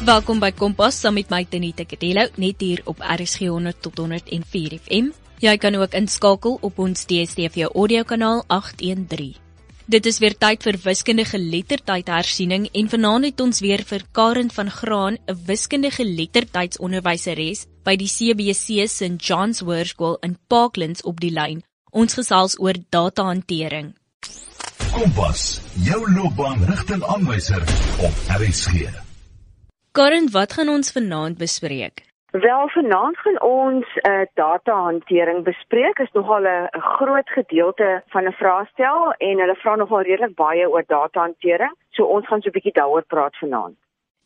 Welkom by Kompas saam met my Tenita Kadello net hier op RSG 100 tot 104 FM. Jy kan ook inskakel op ons DStv audiokanaal 813. Dit is weer tyd vir wiskundige lettertyd hersiening en vanaand het ons weer vir Karen van Graan, 'n wiskundige lettertydsonderwyseres by die CBC St John's Hoërskool in Parklands op die lyn. Ons gesels oor datahantering. Kompas, jou loopbaanrigtingaanwyser op RSG. Karen, wat gaan ons vanaand bespreek? Wel, vanaand gaan ons 'n uh, datahantering bespreek. Is nogal 'n groot gedeelte van 'n vraestel en hulle vra nogal redelik baie oor datahantering. So ons gaan so 'n bietjie daaroor praat vanaand.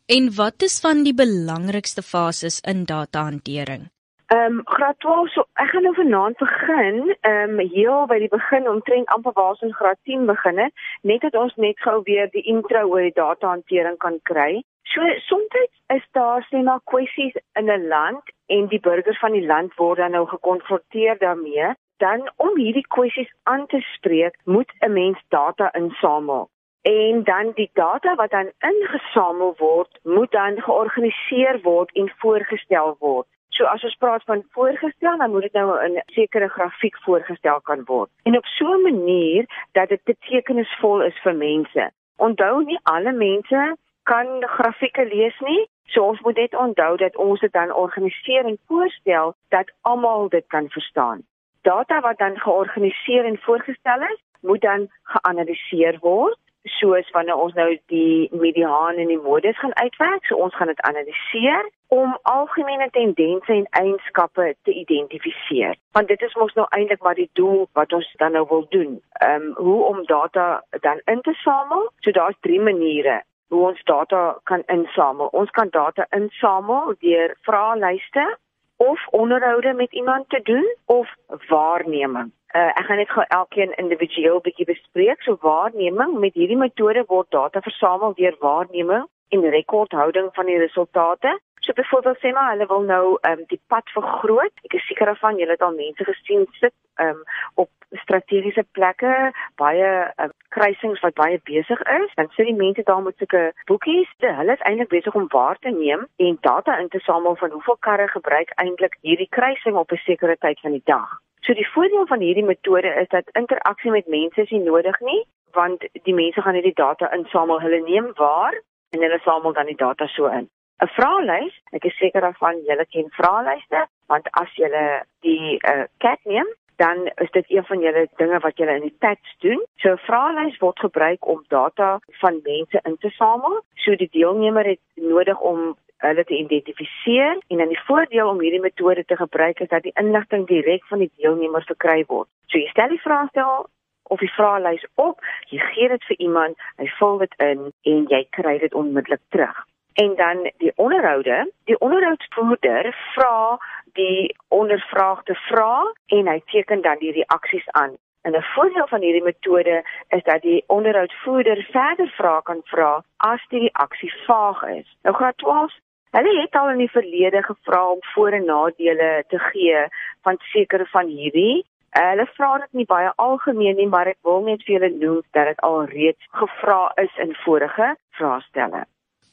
En wat is van die belangrikste fases in datahantering? Ehm um, graad 12 so ek gaan nou vanaand begin ehm um, heel by die begin omtrent amper waar ons graad 10 begin het, net dat ons net gou weer die intro oor die datahantering kan kry. So soms is daar sê maar kwessies in 'n land en die burgers van die land word dan nou gekonfronteer daarmee, dan om hierdie kwessies aan te spreek, moet 'n mens data insamel. En dan die data wat dan ingesamel word, moet dan georganiseer word en voorgestel word. So as ons praat van voorgestel, dan moet dit nou in 'n sekere grafiek voorgestel kan word. En op so 'n manier dat dit betekenisvol is vir mense. Onthou nie alle mense kan grafieke lees nie. So ons moet net onthou dat ons dit dan organiseer en voorstel dat almal dit kan verstaan. Data wat dan georganiseer en voorgestel is, moet dan geanaliseer word soos wanneer ons nou die mediaan en die modes gaan uitwerk, so ons gaan dit analiseer om algemene tendense en eienskappe te identifiseer. Want dit is mos nou eintlik maar die doel wat ons dan nou wil doen. Ehm um, hoe om data dan in te samel? So daar's drie maniere hoe ons data kan insamel. Ons kan data insamel deur vraelyste of onderhoude met iemand te doen of waarneming. Uh, ek gaan net gou elkeen individueel bietjie bespreek. So waarneming met hierdie metode word data versamel deur waarneming en rekordhouding van die resultate. So byvoorbeeld sê maar hulle wil nou ehm um, die pad vergroot. Ek is seker daarvan julle het al mense gesien sit ehm um, op strategiese plekke, baie um, kruisings wat baie besig is. Dan sit die mense daar met sulke boekies. Hulle is eintlik besig om waar te neem en data in te samel van hoeveel karre gebruik eintlik hierdie kruising op 'n sekere tyd van die dag. So die voordeel van hierdie metode is dat interaksie met mense is nie nodig nie, want die mense gaan hierdie data insamel. Hulle neem waar en hulle samel dan die data so in. 'n vraelys. Ek is seker daarvan julle ken vraelyste, want as julle die uh, cat neem, dan is dit een van julle dinge wat julle in die pads doen. So 'n vraelys word gebruik om data van mense in te samel. So die deelnemer het nodig om hulle te identifiseer en dan die voordeel om hierdie metode te gebruik is dat die inligting direk van die deelnemer verkry word. So jy stel die vraestel of die vraelys op, jy gee dit vir iemand, hy vul dit in en jy kry dit onmiddellik terug en dan die onderhoude. Die onderhoudsvoerder vra die ondervraagde vra en hy teken dan die reaksies aan. En 'n voordeel van hierdie metode is dat die onderhoudsvoerder verder vrae kan vra as die reaksie vaag is. Nou graad 12 hulle het al in die verlede gevra om voor en nadele te gee van sekere van hierdie. Hulle vra dit nie baie algemeen nie, maar ek wil net vir julle noem dat dit al reeds gevra is in vorige vraestelle.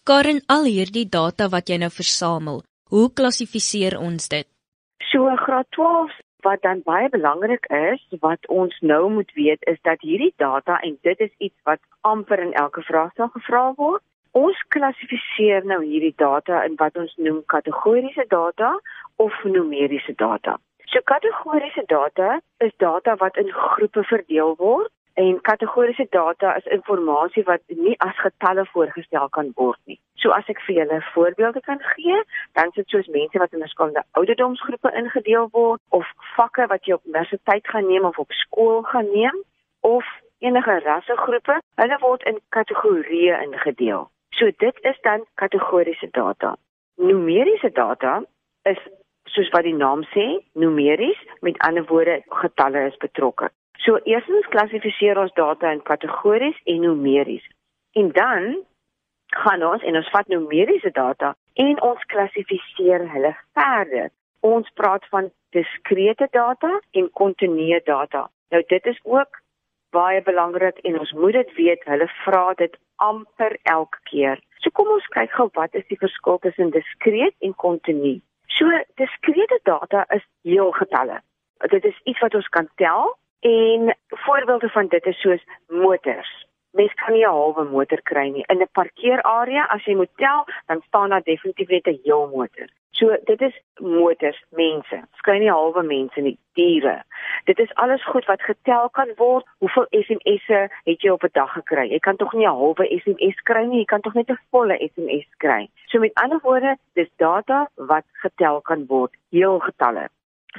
Karen, al hierdie data wat jy nou versamel, hoe klassifiseer ons dit? So graad 12 wat dan baie belangrik is, wat ons nou moet weet is dat hierdie data en dit is iets wat amper in elke vraestel gevra word. Ons klassifiseer nou hierdie data in wat ons noem kategoriese data of numeriese data. So kategoriese data is data wat in groepe verdeel word En kategoriese data is inligting wat nie as getalle voorgestel kan word nie. So as ek vir julle voorbeelde kan gee, dan is dit soos mense wat in verskillende ouderdomsgroepe ingedeel word of vakke wat jy op universiteit gaan neem of op skool gaan neem of enige rassegroepe, hulle word in kategorieë ingedeel. So dit is dan kategoriese data. Numeriese data is soos wat die naam sê, numeries, met ander woorde getalle is betrokke. So eerstens klassifiseer ons data in kategories en numeries. En dan gaan ons en ons vat numeriese data en ons klassifiseer hulle verder. Ons praat van diskrete data en kontinue data. Nou dit is ook baie belangrik en ons moet dit weet. Hulle vra dit amper elke keer. So kom ons kyk gou wat is die verskil tussen diskreet en kontinu. So diskrete data is heel getalle. Dit is iets wat ons kan tel en voorbeelde van dit is soos motors mens kan nie 'n halwe motor kry nie. In 'n parkeerarea, as jy moet tel, dan staan daar definitief net 'n heel motor. So dit is motors, mense. Skry nie halwe mense nie, diere. Dit is alles goed wat getel kan word. Hoeveel SMS'e het jy op 'n dag gekry? Jy kan tog nie 'n halwe SMS kry nie, jy kan tog net 'n volle SMS kry. So met ander woorde, dis data wat getel kan word, heel getalle.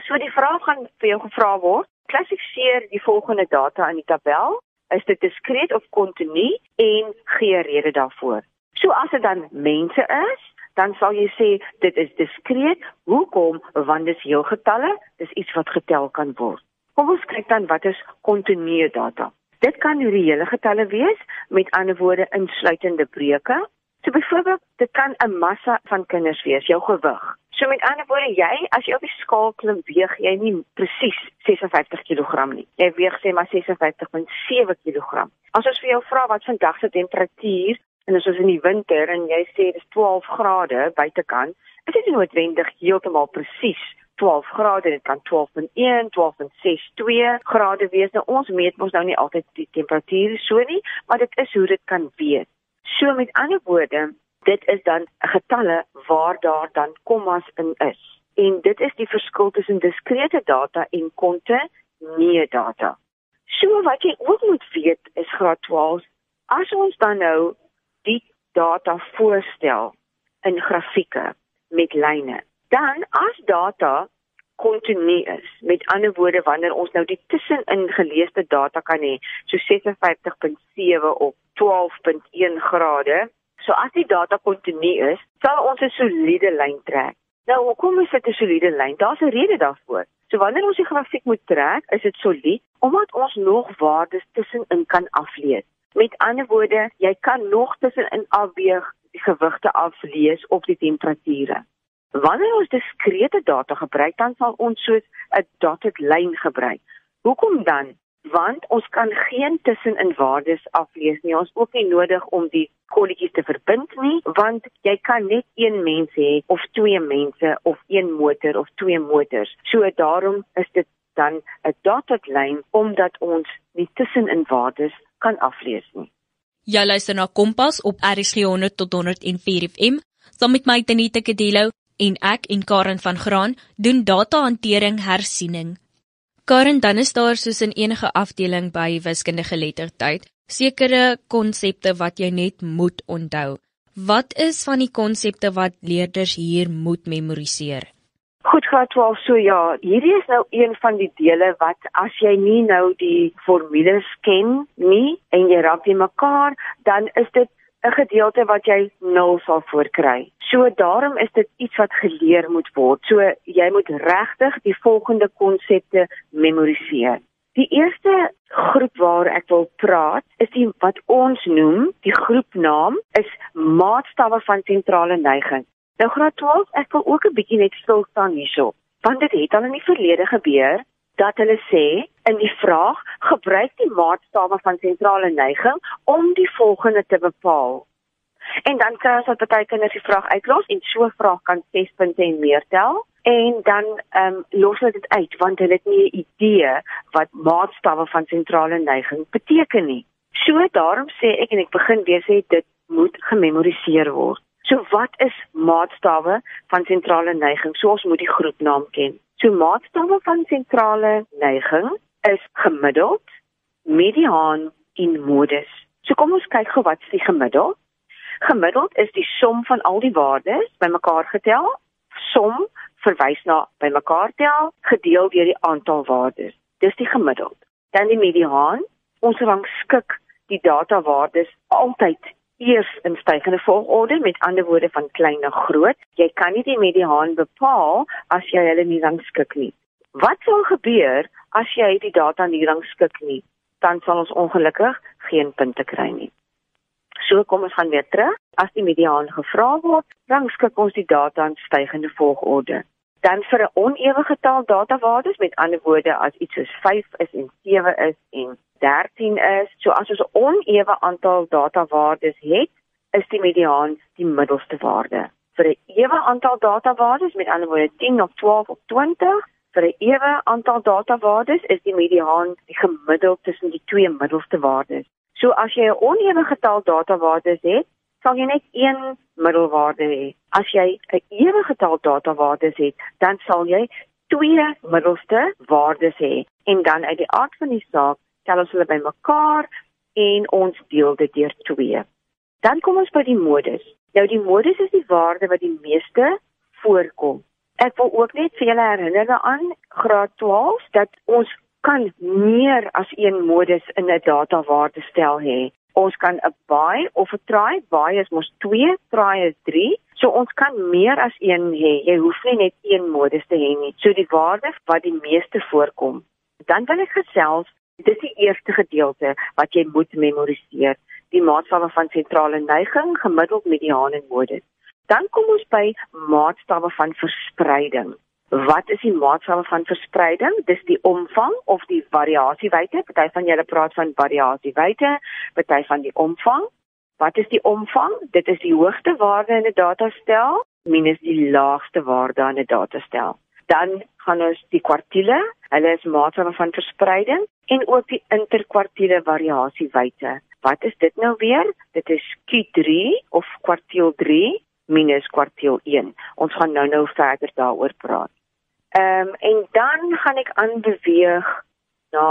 So die vraag gaan vir jou gevra word, klassifiseer die volgende data in die tabel is dit diskreet of kontinu en gee rede daarvoor. So as dit dan mense is, dan sal jy sê dit is diskreet. Hoekom? Want dit is heel getalle, dis iets wat getel kan word. Kom ons kyk dan wat is kontinu data. Dit kan reële getalle wees, met ander woorde insluitende breuke. So byvoorbeeld, dit kan 'n massa van kinders wees, jou gewig. So met ander woorde, jy as jy op die skaal klim, weeg jy nie presies 56 kg nie. Jy weeg sê maar 56.7 kg. As ons vir jou vra wat vandag se temperatuur en as ons in die winter en jy sê dit is 12 grade buitekant, is dit nie noodwendig heeltemal presies 12 grade, dit kan 12.1, 12.62 grade wees. Nou ons meet mos nou nie altyd die temperatuur so nie, maar dit is hoe dit kan wees. So met ander woorde, dit is dan getalle waar daar dan kommas in is. En dit is die verskil tussen diskrete data en kontinuïe data. So wat jy ook moet weet is graad 12 as ons dan nou die data voorstel in grafieke met lyne, dan as data kontinu is. Met ander woorde wanneer ons nou die tussenin geleesde data kan hê, so 56.7 op 12.1 grade So as die data kontinu is, sal ons 'n soliede lyn trek. Nou, hoekom is dit 'n soliede lyn? Daar's 'n rede daarvoor. So wanneer ons die grafiek moet trek, is dit solied omdat ons nog waardes tussenin kan aflees. Met ander woorde, jy kan nog tussenin afweeg die gewigte aflees op die temperature. Wanneer ons diskrete data gebruik, dan sal ons soos 'n dotted lyn gebruik. Hoekom dan? want ons kan geen tussenin waardes aflees nie. Ons ook nie nodig om die kolletjies te verbind nie, want jy kan net een mens hê of twee mense of een motor of twee motors. So daarom is dit dan 'n dotted line omdat ons nie tussenin waardes kan aflees nie. Jy luister na Kompas op RSG 100 tot 104 FM. Saam met my Tenita Kedelo en ek en Karen van Graan doen datahantering hersiening. Karen, dan is daar soos in enige afdeling by wiskundige lettertyd sekere konsepte wat jy net moet onthou. Wat is van die konsepte wat leerders hier moet memoriseer? Goed, graad 12 so ja, hierdie is nou een van die dele wat as jy nie nou die formules ken nie en jy raak die mekaar, dan is dit 'n gedeelte wat jy nul sal voorkry. So daarom is dit iets wat geleer moet word. So jy moet regtig die volgende konsepte memoriseer. Die eerste groep waar ek wil praat is die wat ons noem, die groepnaam is maatstawwe van sentrale neiging. Nou graad 12, ek wil ook 'n bietjie net stil staan hierso, want dit het al in die verlede gebeur dat hulle sê in die vraag gebruik die maatstawwe van sentrale neiging om die volgende te bepaal. En dan kry ons dat baie kinders die vraag uitlos en so 'n vraag kan 6 punte en meer tel en dan ehm um, los hulle dit uit want hulle het nie 'n idee wat maatstawwe van sentrale neiging beteken nie. So daarom sê ek en ek begin weer sê dit moet gememoriseer word. So wat is maatstawwe van sentrale neiging? So ons moet die groepnaam ken. So maatstawwe van sentrale neiging is gemiddeld, mediaan en modus. So kom ons kyk gou wat is die gemiddeld? Gemiddeld is die som van al die waardes bymekaar getel. Som verwys na bymekaar tel gedeel deur die aantal waardes. Dis die gemiddeld. Dan die mediaan. Ons rangskik die datawaardes altyd eers in stygende volgorde met ander woorde van klein na groot. Jy kan nie die mediaan bepaal as jy hulle nie rangskik nie. Wat sal gebeur as jy die data nie rangskik nie? Dan sal ons ongelukkig geen punte kry nie. So kom ons gaan weer terug. As die mediaan gevra word, rangskik ons die data in stygende volgorde. Dan vir 'n onewe getal datawaardes, met ander woorde as iets soos 5 is en 7 is en 13 is, so as ons 'n onewe aantal datawaardes het, is die mediaan die middelste waarde. Vir 'n ewe aantal datawaardes, met ander woorde 10 of 12 of 20, vir 'n ewe aantal datawaardes is die mediaan die gemiddeld tussen die twee middelste waardes. So as jy 'n onewe getal datawaardes het, sal jy net een middelwaarde hê. As jy 'n ewe getal datawaardes het, dan sal jy twee middelste waardes hê en dan uit die aard van die saak tel ons hulle bymekaar en ons deel dit deur 2. Dan kom ons by die modus. Nou die modus is die waarde wat die meeste voorkom. Ek wil ook net vir julle herinner aan graad 12 dat ons kan meer as een modus in 'n datawaarde stel hê. Ons kan 'n buy of 'n try, buy is mos 2, try is 3. So ons kan meer as een hê. Jy hoef nie net een modus te hê nie. So die waarde wat die meeste voorkom. Dan wil ek gesels, dit is die eerste gedeelte wat jy moet memoriseer die maatstawwe van sentrale neiging, gemiddeld mediaan en modus. Dan kom ons by maatstawwe van verspreiding. Wat is die maatstawwe van verspreiding? Dis die omvang of die variasiewyte. Party van julle praat van variasiewyte, party van die omvang. Wat is die omvang? Dit is die hoogste waarde in 'n datastel minus die laagste waarde in 'n datastel. Dan gaan ons die kwartiele, hulle is maatstawwe van verspreiding en ook die interkwartiele variasiewyte. Wat is dit nou weer? Dit is Q3 of kwartiel 3 minus kwartiel 1. Ons gaan nou-nou verder daaroor praat. Ehm um, en dan gaan ek aanbeweeg na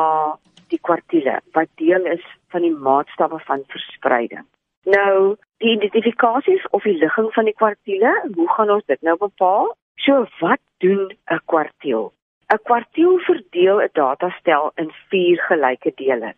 die kwartiele wat deel is van die maatstawwe van verspreiding. Nou, die identifikasies of die ligging van die kwartiele, hoe gaan ons dit nou bepaal? So wat doen 'n kwartiel? 'n Kwartiel verdeel 'n datastel in 4 gelyke dele.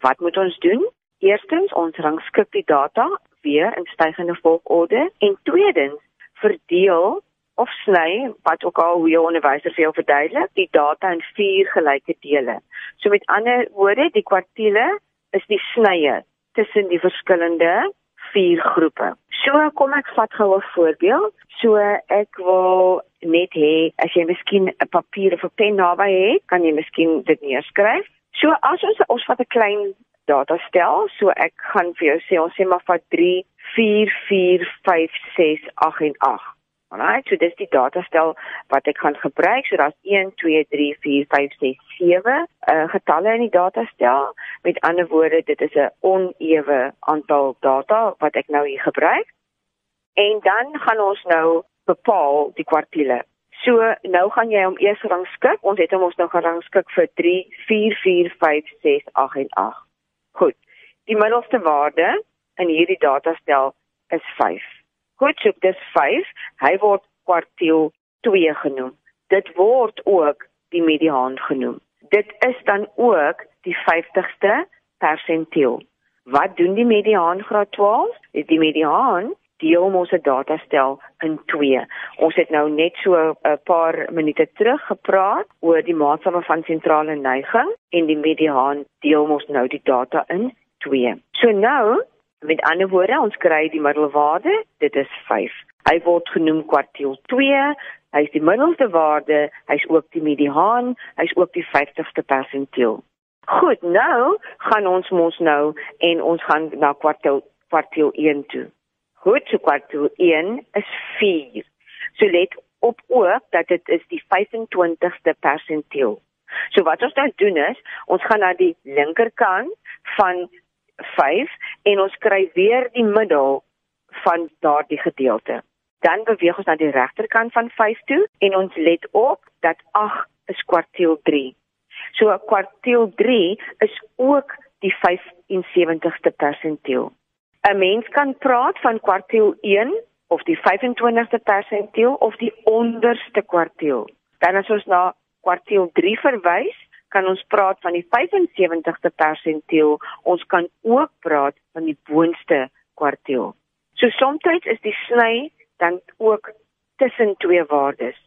Wat moet ons doen? Eerstens, ons rangskik die data weer in stygende volgorde en tweedens, verdeel of sny wat ook al hoe jou onderwyser vir jou verduidelik, die data in vier gelyke dele. So met ander woorde, die kwartiele is die snye tussen die verskillende vier groepe. So kom ek vat gou 'n voorbeeld. So ek wil net hê as jy miskien 'n papier of 'n pen naby het, kan jy miskien dit neerskryf. So as ons ons vat 'n klein data stel. So ek gaan vir jou sê ons sê maar vat 3 4 4 5 6 8 en 8. Alright, so dis die data stel wat ek gaan gebruik. So daar's 1 2 3 4 5 6 7 uh getalle in die data stel. Met ander woorde, dit is 'n onewe aantal data wat ek nou hier gebruik. En dan gaan ons nou bepaal die kwartiele. So nou gaan jy hom eers rangskik. Ons het hom ons nou gerangskik vir 3 4 4 5 6 8 en 8. Goed. Die middelste waarde in hierdie datastel is 5. So dis 5. Hy word kwartiel 2 genoem. Dit word ook die mediaan genoem. Dit is dan ook die 50ste persentiel. Wat doen die mediaan graad 12? Die mediaan deel ons 'n datastel in 2. Ons het nou net so 'n paar minute terug gepraat oor die maatstawwe van sentrale neiging en die mediaan deel ons nou die data in 2. So nou, met ander woorde, ons kry die middelwaarde, dit is 5. Hy word genoem kwartiel 2. Hy's die middelste waarde, hy's ook die mediaan, hy's ook die 50ste persentiel. Goed, nou gaan ons mos nou en ons gaan na kwartiel kwartiel 1 toe. Goed, so kwartiel 1 is 4. So let op ook dat dit is die 25ste persentiel. So wat ons dan doen is, ons gaan na die linkerkant van 5 en ons kry weer die middel van daardie gedeelte. Dan beweeg ons na die regterkant van 5 toe en ons let op dat 8 is kwartiel 3. So kwartiel 3 is ook die 75ste persentiel. 'n Mens kan praat van kwartiel 1 of die 25ste persentiel of die onderste kwartiel. Dan as ons na kwartiel 3 verwys, kan ons praat van die 75ste persentiel. Ons kan ook praat van die boonste kwartiel. So soms is die sny dan ook tussen twee waardes.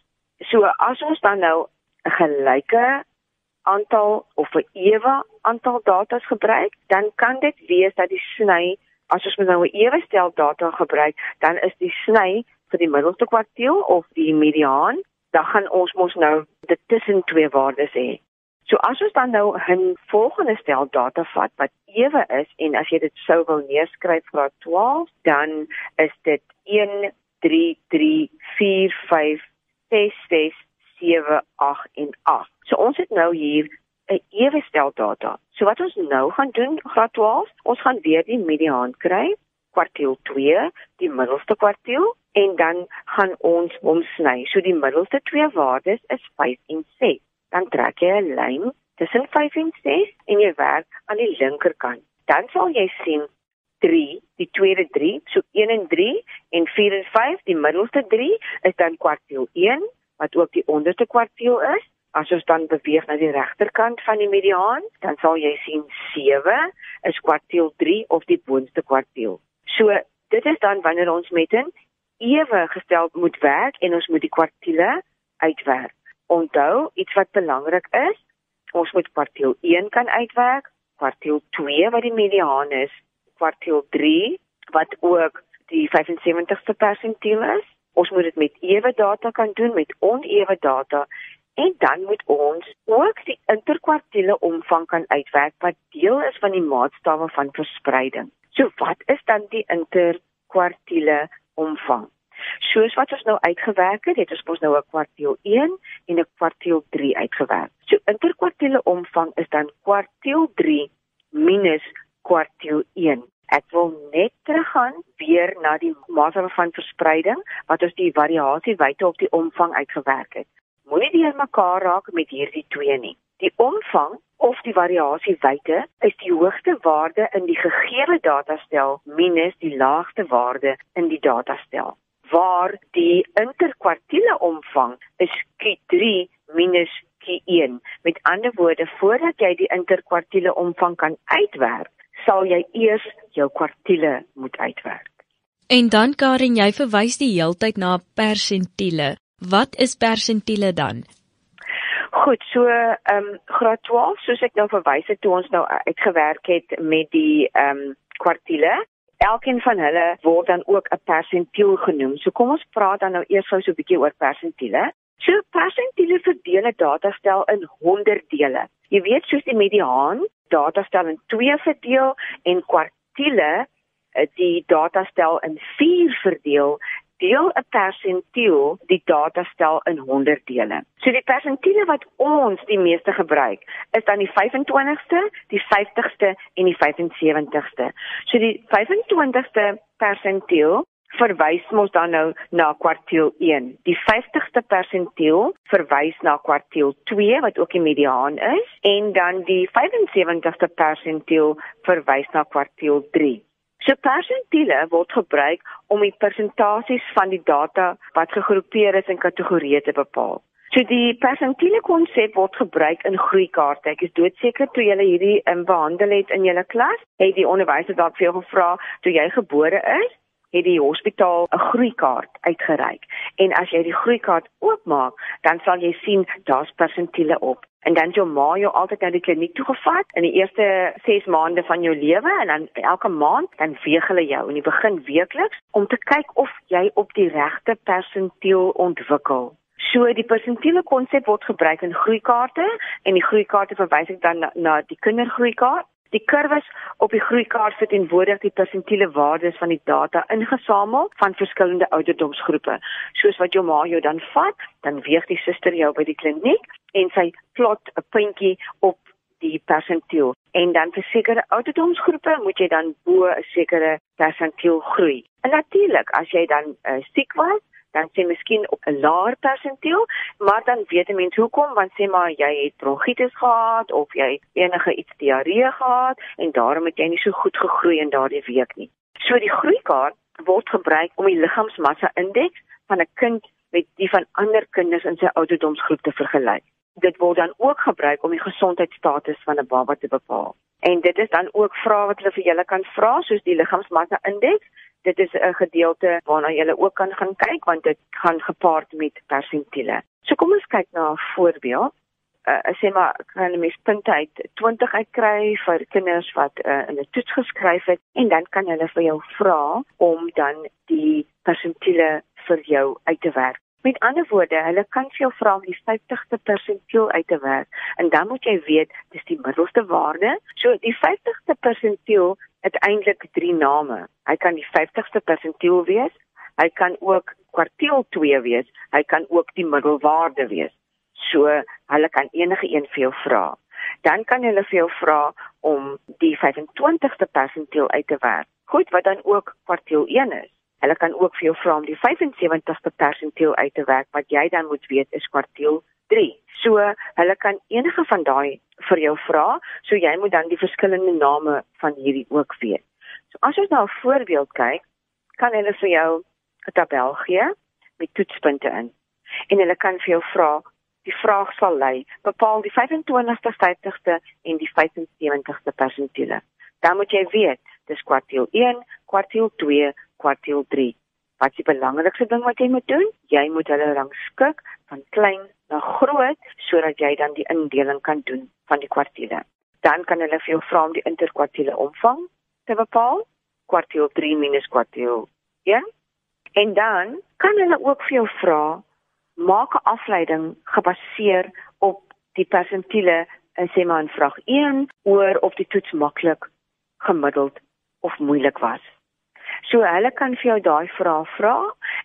So as ons dan nou 'n gelyke aantal of 'n ewe aantal datas gebruik, dan kan dit wees dat die sny as ons nou 'n ewe stel data gebruik, dan is die sny vir die middelste kwartiel of die mediaan dan gaan ons mos nou dit tussen twee waardes hê. So as ons dan nou 'n volgende stel data vat wat ewe is en as jy dit sou wil neerskryf vir 12, dan is dit 1 3 3 4 5 6 6 7 8 en 8. So ons het nou hier 'n ewe stel data. So wat ons nou gaan doen, graad 12, ons gaan weer die mediaan kry, kwartiel 2, die middelste kwartiel en dan gaan ons hom sny. So die middelste twee waardes is 5 en 6. Dan trek jy 'n lyn tussen 5 en 6 en jy werk aan die linkerkant. Dan sal jy sien 3, die tweede 3, so 1 en 3 en 4 en 5, die middelste 3 is dan kwartiel 1 wat ook die onderste kwartiel is. As ons dan beweeg na die regterkant van die mediaan, dan sal jy sien 7 is kwartiel 3 of die boonste kwartiel. So dit is dan wanneer ons met 'n ewe gestel moet werk en ons moet die kwartiele uitwerk. Onthou, iets wat belangrik is, ons moet kwartiel 1 kan uitwerk, kwartiel 2 wat die mediaan is, kwartiel 3 wat ook die 75ste persentiel is. Ons moet dit met ewe data kan doen met onewe data en dan moet ons ook die interkwartiele omvang kan uitwerk wat deel is van die maatstawwe van verspreiding. So wat is dan die interkwartiele omvang? Soos wat ons nou uitgewerk het, het ons mos nou 'n kwartiel 1 en 'n kwartiel 3 uitgewerk. So interkwartiele omvang is dan kwartiel 3 minus kwartiel 1. Ek wil net teruggaan weer na die maatstawwe van verspreiding wat ons die variasiewyte op die omvang uitgewerk het. Moenie deur mekaar raak met hierdie twee nie. Die omvang of die variasiewyte is die hoogste waarde in die gegee datastel minus die laagste waarde in die datastel. Waar die interkwartiele omvang is Q3 minus Q1. Met ander woorde, voordat jy die interkwartiele omvang kan uitwerk, sal jy eers jou kwartiele moet uitwerk. En dan Karen, jy verwys die heeltyd na persentiele. Wat is persentiele dan? Goed, so ehm um, graad 12, soos ek nou verwys het toe ons nou uitgewerk het met die ehm um, kwartiele, elkeen van hulle word dan ook 'n persentiel genoem. So kom ons praat dan nou eers gou so 'n bietjie oor persentiele. So persentiele verdeel 'n datastel in 100 dele. Jy weet soos die mediaan datastel in 2 verdeel en kwartiele eh, die datastel in 4 verdeel deel 'n persentiel die datastel in 100 dele. So die persentiele wat ons die meeste gebruik is dan die 25ste, die 50ste en die 75ste. So die 25ste persentiel verwys mos dan nou na kwartiel 1. Die 50ste persentiel verwys na kwartiel 2 wat ook die mediaan is en dan die 75ste persentiel verwys na kwartiel 3. So persentiele word gebruik om die persentasies van die data wat gegroepeer is in kategorieë te bepaal. So die persentiele konsep word gebruik in groeikaarte. Ek is doodseker toe julle hierdie in behandel het in julle klas, het die onderwyser dalk vir jou gevra toe jy gebore is, het die hospitaal 'n groeikaart uitgereik. En as jy die groeikaart oopmaak, dan sal jy sien daar's persentiele op. En dan jou ma jou altyd na die kliniek toe gevat in die eerste 6 maande van jou lewe en dan elke maand dan weeg hulle jou in die begin weekliks om te kyk of jy op die regte persentiel ontwikkel. So die persentiele konsep word gebruik in groeikaarte en die groeikaarte verwys ek dan na, na die kindergroeikaart Die kurwes op die groeikaart verteenwoordig die persentiele waardes van die data ingesamel van verskillende ouderdomsgroepe. Soos wat jou ma jou dan vat, dan weeg die suster jou by die kliniek en sy plot 'n puntjie op die persentiel. En dan vir sekere ouderdomsgroepe moet jy dan bo 'n sekere persentiel groei. En natuurlik, as jy dan uh, siek was, dan sê miskien op 'n laer persentiel, maar dan weet 'n mens hoekom, want sê maar jy het bronkietis gehad of jy het enige iets diarree gehad en daarom het jy nie so goed gegroei in daardie week nie. So die groeikaart word gebruik om die liggaamsmassa indeks van 'n kind met die van ander kinders in sy ouderdomsgroep te vergelyk. Dit word dan ook gebruik om die gesondheidsstatus van 'n baba te bepaal. En dit is dan ook vrae wat hulle vir julle kan vra soos die liggaamsmassa indeks dit is 'n gedeelte waarna jy ook kan gaan kyk want dit gaan gepaard met persentiele. So kom ons kyk na 'n voorbeeld. Uh, sê maar kan 'n mens punte uit 20 uitkry vir kinders wat uh, in 'n toets geskryf het en dan kan hulle vir jou vra om dan die persentiele vir jou uit te werk. Met ander woorde, hulle kan vir jou vra om die 50ste persentiel uit te werk en dan moet jy weet dis die middelste waarde. So die 50ste persentiel het eintlik drie name. Hy kan die 50ste persentiel wees, hy kan ook kwartiel 2 wees, hy kan ook die middelwaarde wees. So hulle kan enige een vir jou vra. Dan kan hulle vir jou vra om die 25ste persentiel uit te werk. Goed, wat dan ook kwartiel 1 is. Hulle kan ook vir jou vra om die 75ste persentiel uit te werk wat jy dan moet weet is kwartiel 3. So hulle kan enige van daai vir jou vra, so jy moet dan die verskillende name van hierdie ook weet. So as ons nou 'n voorbeeld kyk, kan hulle vir jou 'n tabel gee met toetspunte in. En hulle kan vir jou vra, die vraag sal lei, bepaal die 25ste, 50ste en die 75ste persentiele. Dan moet jy weet, dis kwartiel 1, kwartiel 2, kwartiel 3. Wat is die belangrikste ding wat jy moet doen? Jy moet hulle rangskik van klein na groot sodat jy dan die indeling kan doen van die kwartiele. Dan kan hulle vir jou vra om die interkwartiele omvang te bepaal. Kwartiel 3 minus kwartiel 1 En dan kan hulle ook vir jou vra maak 'n afleiding gebaseer op die persentiele in sê maar in vraag 1 oor of die toets maklik, gemiddeld of moeilik was. So hulle kan vir jou daai vrae vra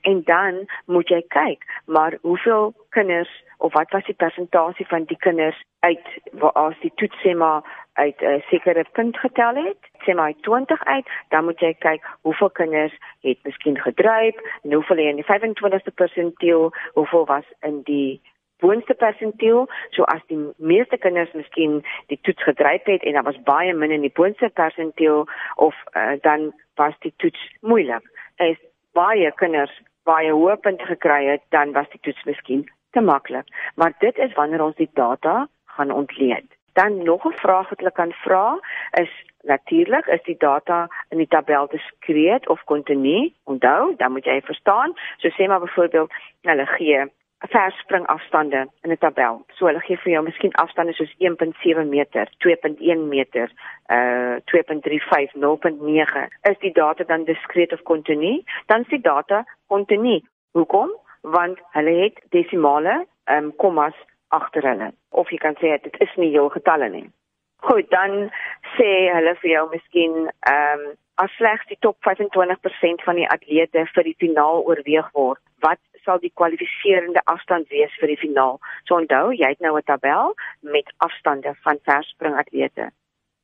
en dan moet jy kyk, maar hoeveel kinders of wat was die persentasie van die kinders uit waar as die toets sê maar uit 'n uh, sekere punt getel het, sê maar 20 uit, dan moet jy kyk hoeveel kinders het miskien gedryf, en hoeveel in die 25ste persentiel, hoeveel was in die boonste persentiel, so as die meeste kinders miskien die toets gedryf het en daar was baie min in die boonste persentiel of uh, dan was die toets moeilik. As baie kinders baie hoë punte gekry het, dan was die toets miskien te maklik. Maar dit is wanneer ons die data gaan ontleed. Dan nog 'n vraag wat hulle kan vra is natuurlik is die data in die tabel diskreet of kontinu. Onthou, dan moet jy verstaan. So sê maar byvoorbeeld hulle gee verspring afstande in 'n tabel. So hulle gee vir jou miskien afstande soos 1.7 meter, 2.1 meter, uh 2.35, 0.9. Is die data dan diskreet of kontinu? Dan is die data kontinu. Hoekom? Want hulle het desimale, ehm um, kommas agter hulle. Of jy kan sê dit is nie heel getalle nie. Goed, dan sê hulle vir jou miskien ehm um, as slegs die top 25% van die atlete vir die finaal oorweeg word, wat sal die kwalifiserende afstand wees vir die finaal? So onthou, jy het nou 'n tabel met afstande van verspringatlete.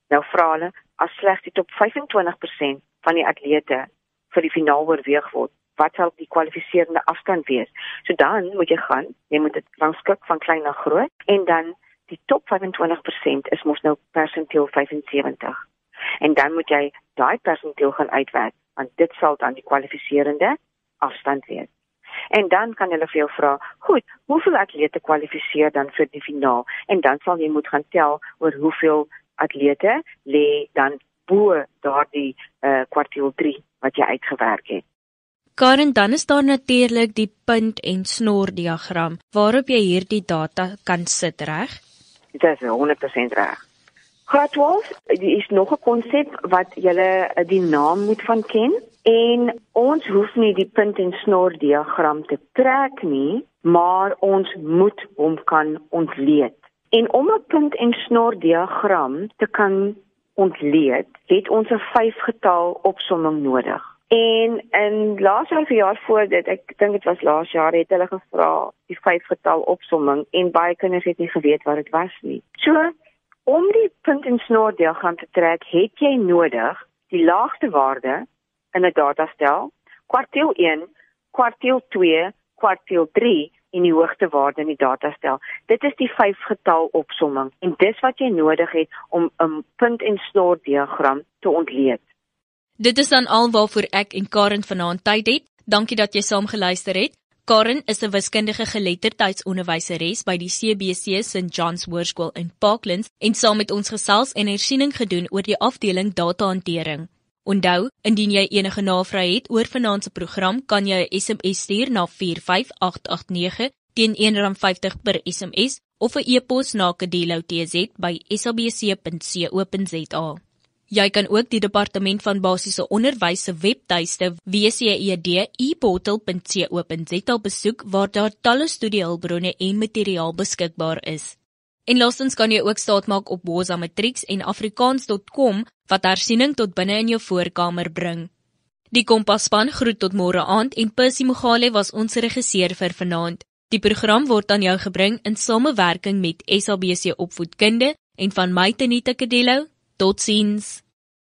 Nou vra hulle as slegs die top 25% van die atlete vir die finaal oorweeg word, wat sal die kwalifiserende afstand wees? So dan moet jy gaan, jy moet dit rangskik van klein na groot en dan die top 25% is mos nou persentieel 75. En dan moet jy daai persentieel gaan uitwerk want dit sal dan die kwalifiserende afstand wees. En dan kan hulle vir jou vra, "Goed, hoeveel atlete kwalifiseer dan vir die finaal?" En dan sal jy moet gaan tel oor hoeveel atlete lê dan bo daardie uh, kwartiel 3 wat jy uitgewerk het. Karen, dan is daar natuurlik die punt en snor diagram waarop jy hierdie data kan sit, reg? Dit is 100% reg. Graad 12 is nog 'n konsep wat jy die naam moet van ken en ons hoef nie die punt en snor diagram te trek nie, maar ons moet hom kan ontleed. En om 'n punt en snor diagram te kan ontleed, het ons 'n vyf getal opsomming nodig. En in laas jaar voor dit, ek dink dit was laas jaar het hulle gevra die vyf getal opsomming en baie kinders het nie geweet wat dit was nie. So om die punt en snor diagram te trek, het jy nodig die laagste waarde in 'n datastel, kwartiel 1, kwartiel 2, kwartiel 3 en die hoogste waarde in die datastel. Dit is die vyf getal opsomming en dis wat jy nodig het om 'n punt en snor diagram te ontleed. Dit is dan alwaarvoor ek en Karen vanaand tyd het. Dankie dat jy saam geluister het. Karen is 'n wiskundige geletterdheidsonderwyseres by die CBC St John's Hoërskool in Parklands en saam met ons gesels en hersiening gedoen oor die afdeling datahantering. Onthou, indien jy enige navrae het oor vanaand se program, kan jy 'n SMS stuur na 45889 teen R1.50 per SMS of 'n e-pos na kadelo@sabc.co.za. Jy kan ook die departement van basiese onderwys se webtuiste wced.eportal.co.za besoek waar daar talle studiehulpbronne en materiaal beskikbaar is. En laastens kan jy ook staatmaak op Boza Matrix en afrikaans.com wat hersiening tot binne in jou voorkamer bring. Die Kompas span groet tot môre aand en Percy Mogale was ons regisseur vir vanaand. Die program word aan jou gebring in samewerking met SABC Opvoedkunde en van my Tenita Kadello. Totsiens.